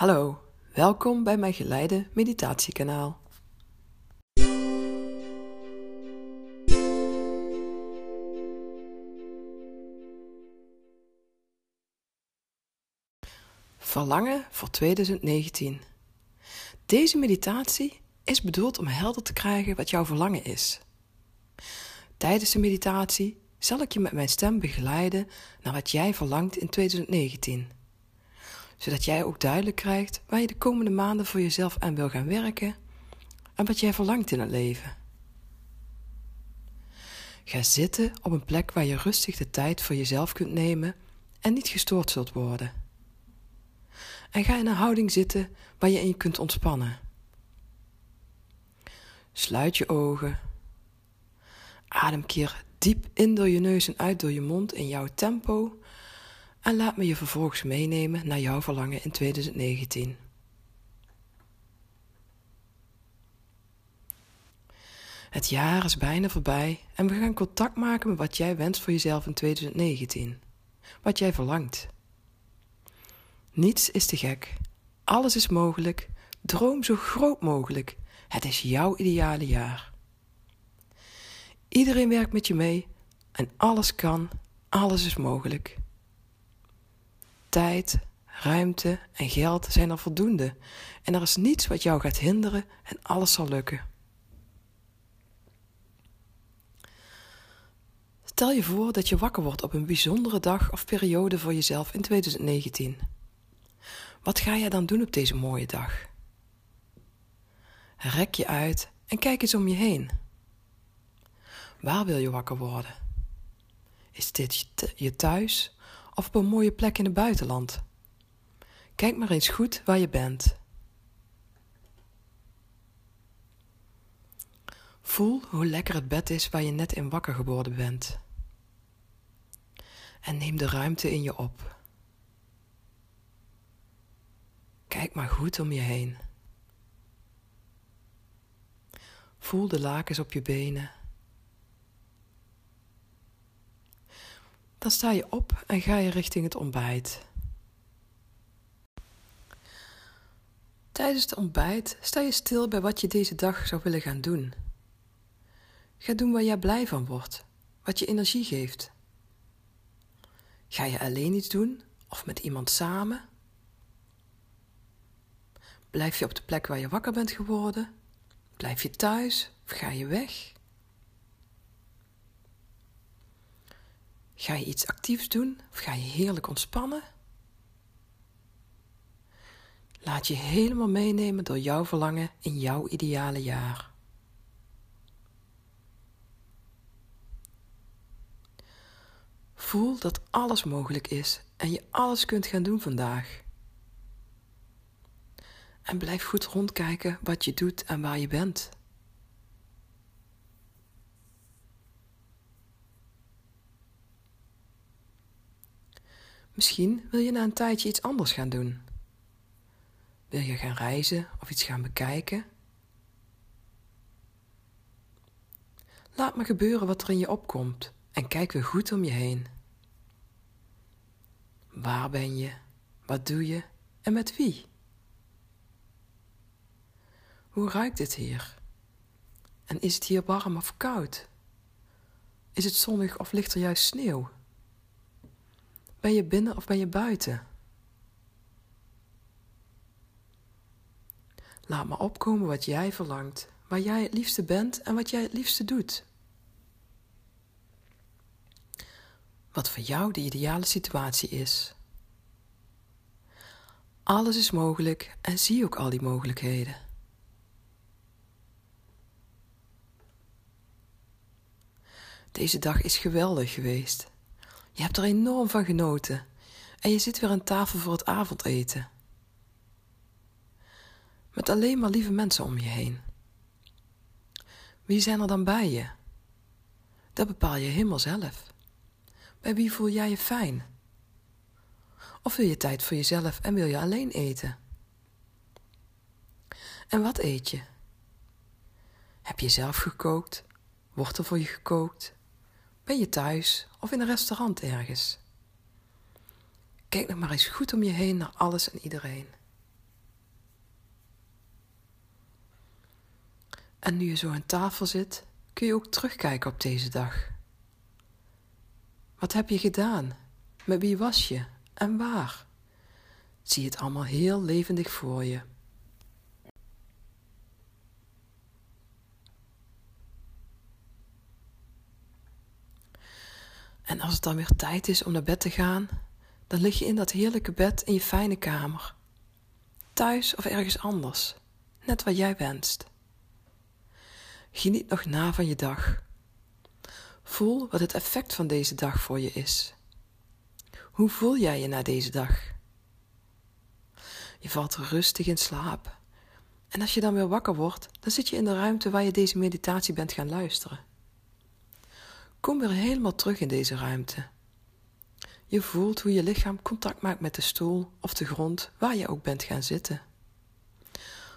Hallo, welkom bij mijn geleide meditatiekanaal. Verlangen voor 2019. Deze meditatie is bedoeld om helder te krijgen wat jouw verlangen is. Tijdens de meditatie zal ik je met mijn stem begeleiden naar wat jij verlangt in 2019 zodat jij ook duidelijk krijgt waar je de komende maanden voor jezelf aan wil gaan werken en wat jij verlangt in het leven. Ga zitten op een plek waar je rustig de tijd voor jezelf kunt nemen en niet gestoord zult worden. En ga in een houding zitten waar je in kunt ontspannen. Sluit je ogen. Adem keer diep in door je neus en uit door je mond in jouw tempo en laat me je vervolgens meenemen naar jouw verlangen in 2019. Het jaar is bijna voorbij en we gaan contact maken met wat jij wenst voor jezelf in 2019. Wat jij verlangt. Niets is te gek. Alles is mogelijk. Droom zo groot mogelijk. Het is jouw ideale jaar. Iedereen werkt met je mee en alles kan, alles is mogelijk. Tijd, ruimte en geld zijn er voldoende en er is niets wat jou gaat hinderen en alles zal lukken. Stel je voor dat je wakker wordt op een bijzondere dag of periode voor jezelf in 2019. Wat ga jij dan doen op deze mooie dag? Rek je uit en kijk eens om je heen. Waar wil je wakker worden? Is dit je thuis of op een mooie plek in het buitenland. Kijk maar eens goed waar je bent. Voel hoe lekker het bed is waar je net in wakker geworden bent. En neem de ruimte in je op. Kijk maar goed om je heen. Voel de lakens op je benen. Dan sta je op en ga je richting het ontbijt. Tijdens het ontbijt sta je stil bij wat je deze dag zou willen gaan doen. Ga doen waar jij blij van wordt, wat je energie geeft. Ga je alleen iets doen of met iemand samen? Blijf je op de plek waar je wakker bent geworden? Blijf je thuis of ga je weg? Ga je iets actiefs doen of ga je heerlijk ontspannen? Laat je helemaal meenemen door jouw verlangen in jouw ideale jaar. Voel dat alles mogelijk is en je alles kunt gaan doen vandaag. En blijf goed rondkijken wat je doet en waar je bent. Misschien wil je na een tijdje iets anders gaan doen. Wil je gaan reizen of iets gaan bekijken? Laat me gebeuren wat er in je opkomt en kijk weer goed om je heen. Waar ben je? Wat doe je? En met wie? Hoe ruikt het hier? En is het hier warm of koud? Is het zonnig of ligt er juist sneeuw? Ben je binnen of ben je buiten? Laat maar opkomen wat jij verlangt, waar jij het liefste bent en wat jij het liefste doet. Wat voor jou de ideale situatie is. Alles is mogelijk en zie ook al die mogelijkheden. Deze dag is geweldig geweest. Je hebt er enorm van genoten en je zit weer aan tafel voor het avondeten. Met alleen maar lieve mensen om je heen. Wie zijn er dan bij je? Dat bepaal je helemaal zelf. Bij wie voel jij je fijn? Of wil je tijd voor jezelf en wil je alleen eten? En wat eet je? Heb je zelf gekookt? Wordt er voor je gekookt? Ben je thuis of in een restaurant ergens? Kijk nog maar eens goed om je heen naar alles en iedereen. En nu je zo aan tafel zit, kun je ook terugkijken op deze dag. Wat heb je gedaan? Met wie was je en waar? Zie het allemaal heel levendig voor je. En als het dan weer tijd is om naar bed te gaan, dan lig je in dat heerlijke bed in je fijne kamer. Thuis of ergens anders, net wat jij wenst. Geniet nog na van je dag. Voel wat het effect van deze dag voor je is. Hoe voel jij je na deze dag? Je valt rustig in slaap. En als je dan weer wakker wordt, dan zit je in de ruimte waar je deze meditatie bent gaan luisteren. Kom weer helemaal terug in deze ruimte. Je voelt hoe je lichaam contact maakt met de stoel of de grond waar je ook bent gaan zitten.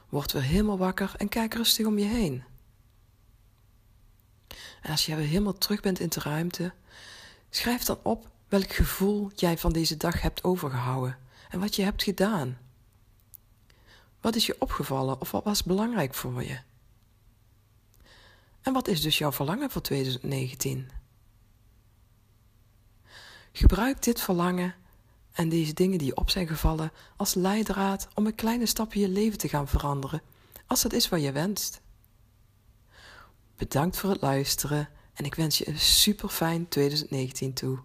Word weer helemaal wakker en kijk rustig om je heen. En als je weer helemaal terug bent in de ruimte, schrijf dan op welk gevoel jij van deze dag hebt overgehouden en wat je hebt gedaan. Wat is je opgevallen of wat was belangrijk voor je? En wat is dus jouw verlangen voor 2019? Gebruik dit verlangen en deze dingen die je op zijn gevallen als leidraad om een kleine stap in je leven te gaan veranderen, als dat is wat je wenst. Bedankt voor het luisteren en ik wens je een super fijn 2019 toe.